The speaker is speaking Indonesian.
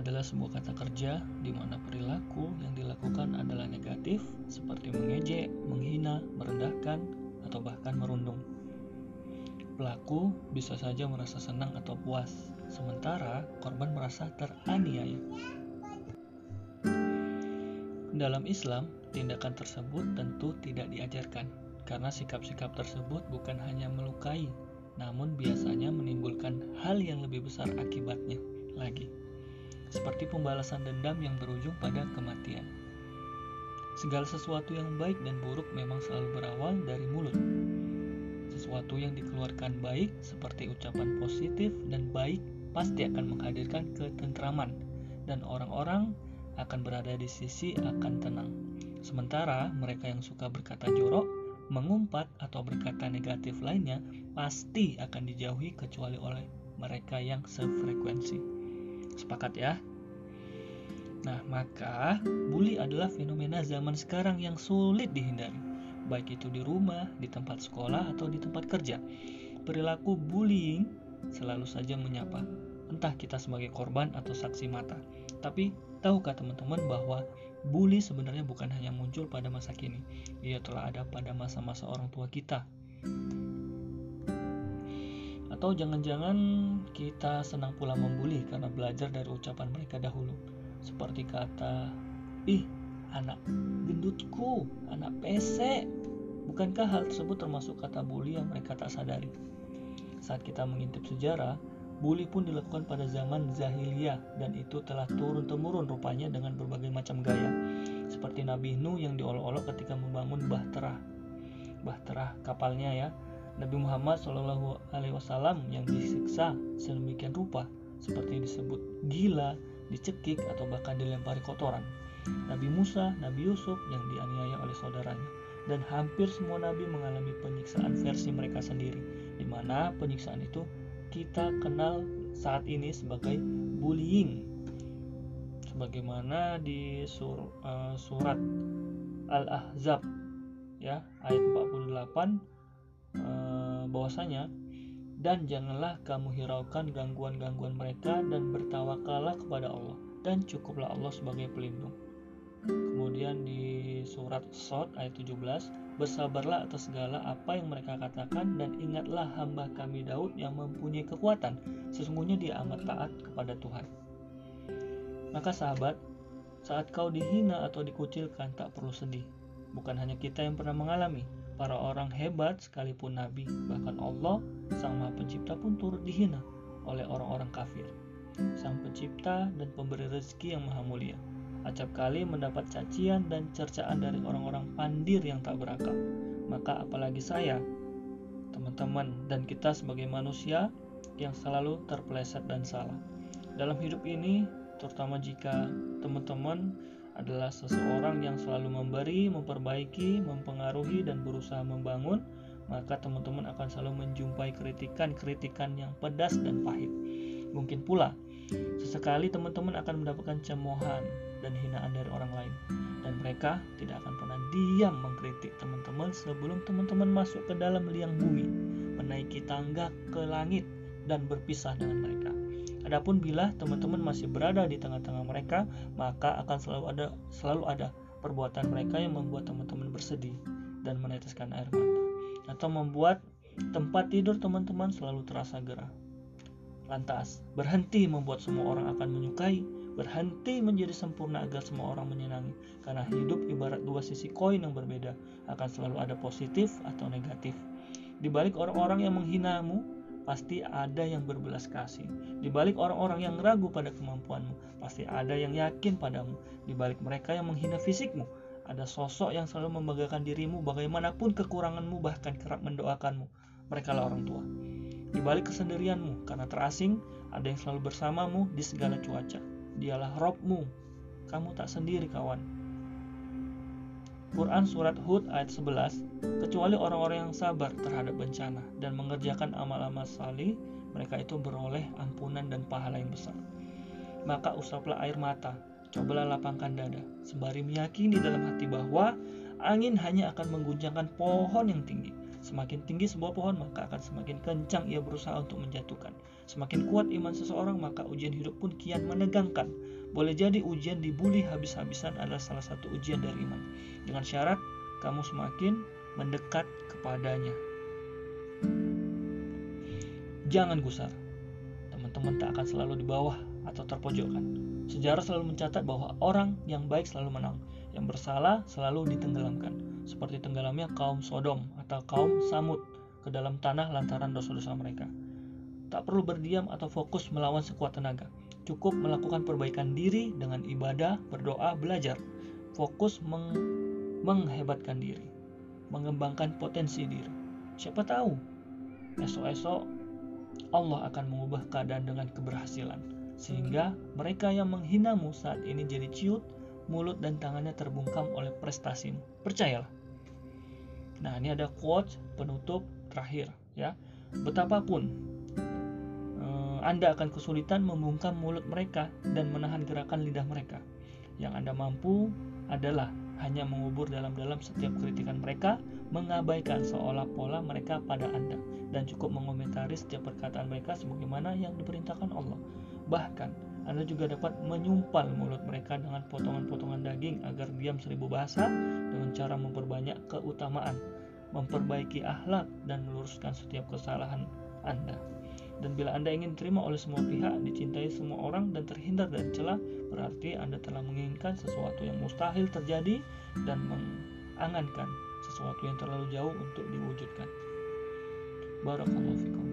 adalah sebuah kata kerja di mana perilaku yang dilakukan adalah negatif seperti mengejek, menghina, merendahkan, atau bahkan merundung. Pelaku bisa saja merasa senang atau puas, sementara korban merasa teraniaya. Dalam Islam, tindakan tersebut tentu tidak diajarkan, karena sikap-sikap tersebut bukan hanya melukai, namun biasanya menimbulkan hal yang lebih besar akibatnya lagi seperti pembalasan dendam yang berujung pada kematian. Segala sesuatu yang baik dan buruk memang selalu berawal dari mulut. Sesuatu yang dikeluarkan baik, seperti ucapan positif dan baik, pasti akan menghadirkan ketentraman, dan orang-orang akan berada di sisi akan tenang. Sementara mereka yang suka berkata jorok, mengumpat, atau berkata negatif lainnya pasti akan dijauhi kecuali oleh mereka yang sefrekuensi. Sepakat ya? Nah, maka bully adalah fenomena zaman sekarang yang sulit dihindari, baik itu di rumah, di tempat sekolah, atau di tempat kerja. Perilaku bullying selalu saja menyapa, entah kita sebagai korban atau saksi mata. Tapi, tahukah teman-teman bahwa bully sebenarnya bukan hanya muncul pada masa kini, ia telah ada pada masa-masa orang tua kita. Atau jangan-jangan kita senang pula membuli karena belajar dari ucapan mereka dahulu. Seperti kata, ih anak gendutku, anak pesek. Bukankah hal tersebut termasuk kata bully yang mereka tak sadari? Saat kita mengintip sejarah, bully pun dilakukan pada zaman Zahiliyah dan itu telah turun-temurun rupanya dengan berbagai macam gaya. Seperti Nabi Nuh yang diolok-olok ketika membangun Bahtera. Bahtera kapalnya ya, Nabi Muhammad Shallallahu Alaihi Wasallam yang disiksa sedemikian rupa seperti disebut gila, dicekik atau bahkan dilempari kotoran. Nabi Musa, Nabi Yusuf yang dianiaya oleh saudaranya dan hampir semua nabi mengalami penyiksaan versi mereka sendiri di mana penyiksaan itu kita kenal saat ini sebagai bullying sebagaimana di sur, uh, surat Al-Ahzab ya ayat 48 Eh, bahwasanya dan janganlah kamu hiraukan gangguan-gangguan mereka dan bertawakallah kepada Allah dan cukuplah Allah sebagai pelindung. Kemudian di surat Sot ayat 17, bersabarlah atas segala apa yang mereka katakan dan ingatlah hamba kami Daud yang mempunyai kekuatan. Sesungguhnya dia amat taat kepada Tuhan. Maka sahabat, saat kau dihina atau dikucilkan tak perlu sedih. Bukan hanya kita yang pernah mengalami, para orang hebat sekalipun nabi, bahkan Allah, Sang Maha Pencipta pun turut dihina oleh orang-orang kafir. Sang Pencipta dan Pemberi rezeki yang Maha Mulia. Acap kali mendapat cacian dan cercaan dari orang-orang pandir yang tak berakal. Maka apalagi saya, teman-teman, dan kita sebagai manusia yang selalu terpeleset dan salah. Dalam hidup ini, terutama jika teman-teman adalah seseorang yang selalu memberi, memperbaiki, mempengaruhi, dan berusaha membangun, maka teman-teman akan selalu menjumpai kritikan-kritikan yang pedas dan pahit. Mungkin pula, sesekali teman-teman akan mendapatkan cemoohan dan hinaan dari orang lain, dan mereka tidak akan pernah diam mengkritik teman-teman sebelum teman-teman masuk ke dalam liang bumi, menaiki tangga ke langit, dan berpisah dengan mereka. Adapun bila teman-teman masih berada di tengah-tengah mereka, maka akan selalu ada selalu ada perbuatan mereka yang membuat teman-teman bersedih dan meneteskan air mata atau membuat tempat tidur teman-teman selalu terasa gerah. Lantas, berhenti membuat semua orang akan menyukai, berhenti menjadi sempurna agar semua orang menyenangi. Karena hidup ibarat dua sisi koin yang berbeda, akan selalu ada positif atau negatif. Di balik orang-orang yang menghinamu, pasti ada yang berbelas kasih. Di balik orang-orang yang ragu pada kemampuanmu, pasti ada yang yakin padamu. Di balik mereka yang menghina fisikmu, ada sosok yang selalu membanggakan dirimu bagaimanapun kekuranganmu bahkan kerap mendoakanmu. Mereka lah orang tua. Di balik kesendirianmu, karena terasing, ada yang selalu bersamamu di segala cuaca. Dialah Robmu. Kamu tak sendiri kawan. Quran Surat Hud ayat 11 Kecuali orang-orang yang sabar terhadap bencana dan mengerjakan amal-amal salih mereka itu beroleh ampunan dan pahala yang besar. Maka usaplah air mata, cobalah lapangkan dada, sembari meyakini dalam hati bahwa angin hanya akan mengguncangkan pohon yang tinggi, Semakin tinggi sebuah pohon, maka akan semakin kencang ia berusaha untuk menjatuhkan. Semakin kuat iman seseorang, maka ujian hidup pun kian menegangkan. Boleh jadi ujian dibully habis-habisan adalah salah satu ujian dari iman. Dengan syarat kamu semakin mendekat kepadanya. Jangan gusar. Teman-teman tak akan selalu di bawah atau terpojokkan. Sejarah selalu mencatat bahwa orang yang baik selalu menang, yang bersalah selalu ditenggelamkan, seperti tenggelamnya kaum Sodom atau kaum Samud ke dalam tanah lantaran dosa-dosa mereka. Tak perlu berdiam atau fokus melawan sekuat tenaga. Cukup melakukan perbaikan diri dengan ibadah, berdoa, belajar. Fokus meng menghebatkan diri, mengembangkan potensi diri. Siapa tahu, esok-esok Allah akan mengubah keadaan dengan keberhasilan. Sehingga mereka yang menghinamu saat ini jadi ciut, mulut dan tangannya terbungkam oleh prestasimu. Percayalah. Nah, ini ada quote penutup terakhir ya. Betapapun eh, Anda akan kesulitan membungkam mulut mereka dan menahan gerakan lidah mereka. Yang Anda mampu adalah hanya mengubur dalam-dalam setiap kritikan mereka, mengabaikan seolah pola mereka pada Anda, dan cukup mengomentari setiap perkataan mereka sebagaimana yang diperintahkan Allah. Bahkan, Anda juga dapat menyumpal mulut mereka dengan potongan-potongan daging agar diam seribu bahasa dengan cara memperbanyak keutamaan, memperbaiki akhlak, dan meluruskan setiap kesalahan Anda. Dan bila Anda ingin terima oleh semua pihak, dicintai semua orang, dan terhindar dari celah, berarti Anda telah menginginkan sesuatu yang mustahil terjadi dan mengangankan sesuatu yang terlalu jauh untuk diwujudkan. Barakallahu fikum.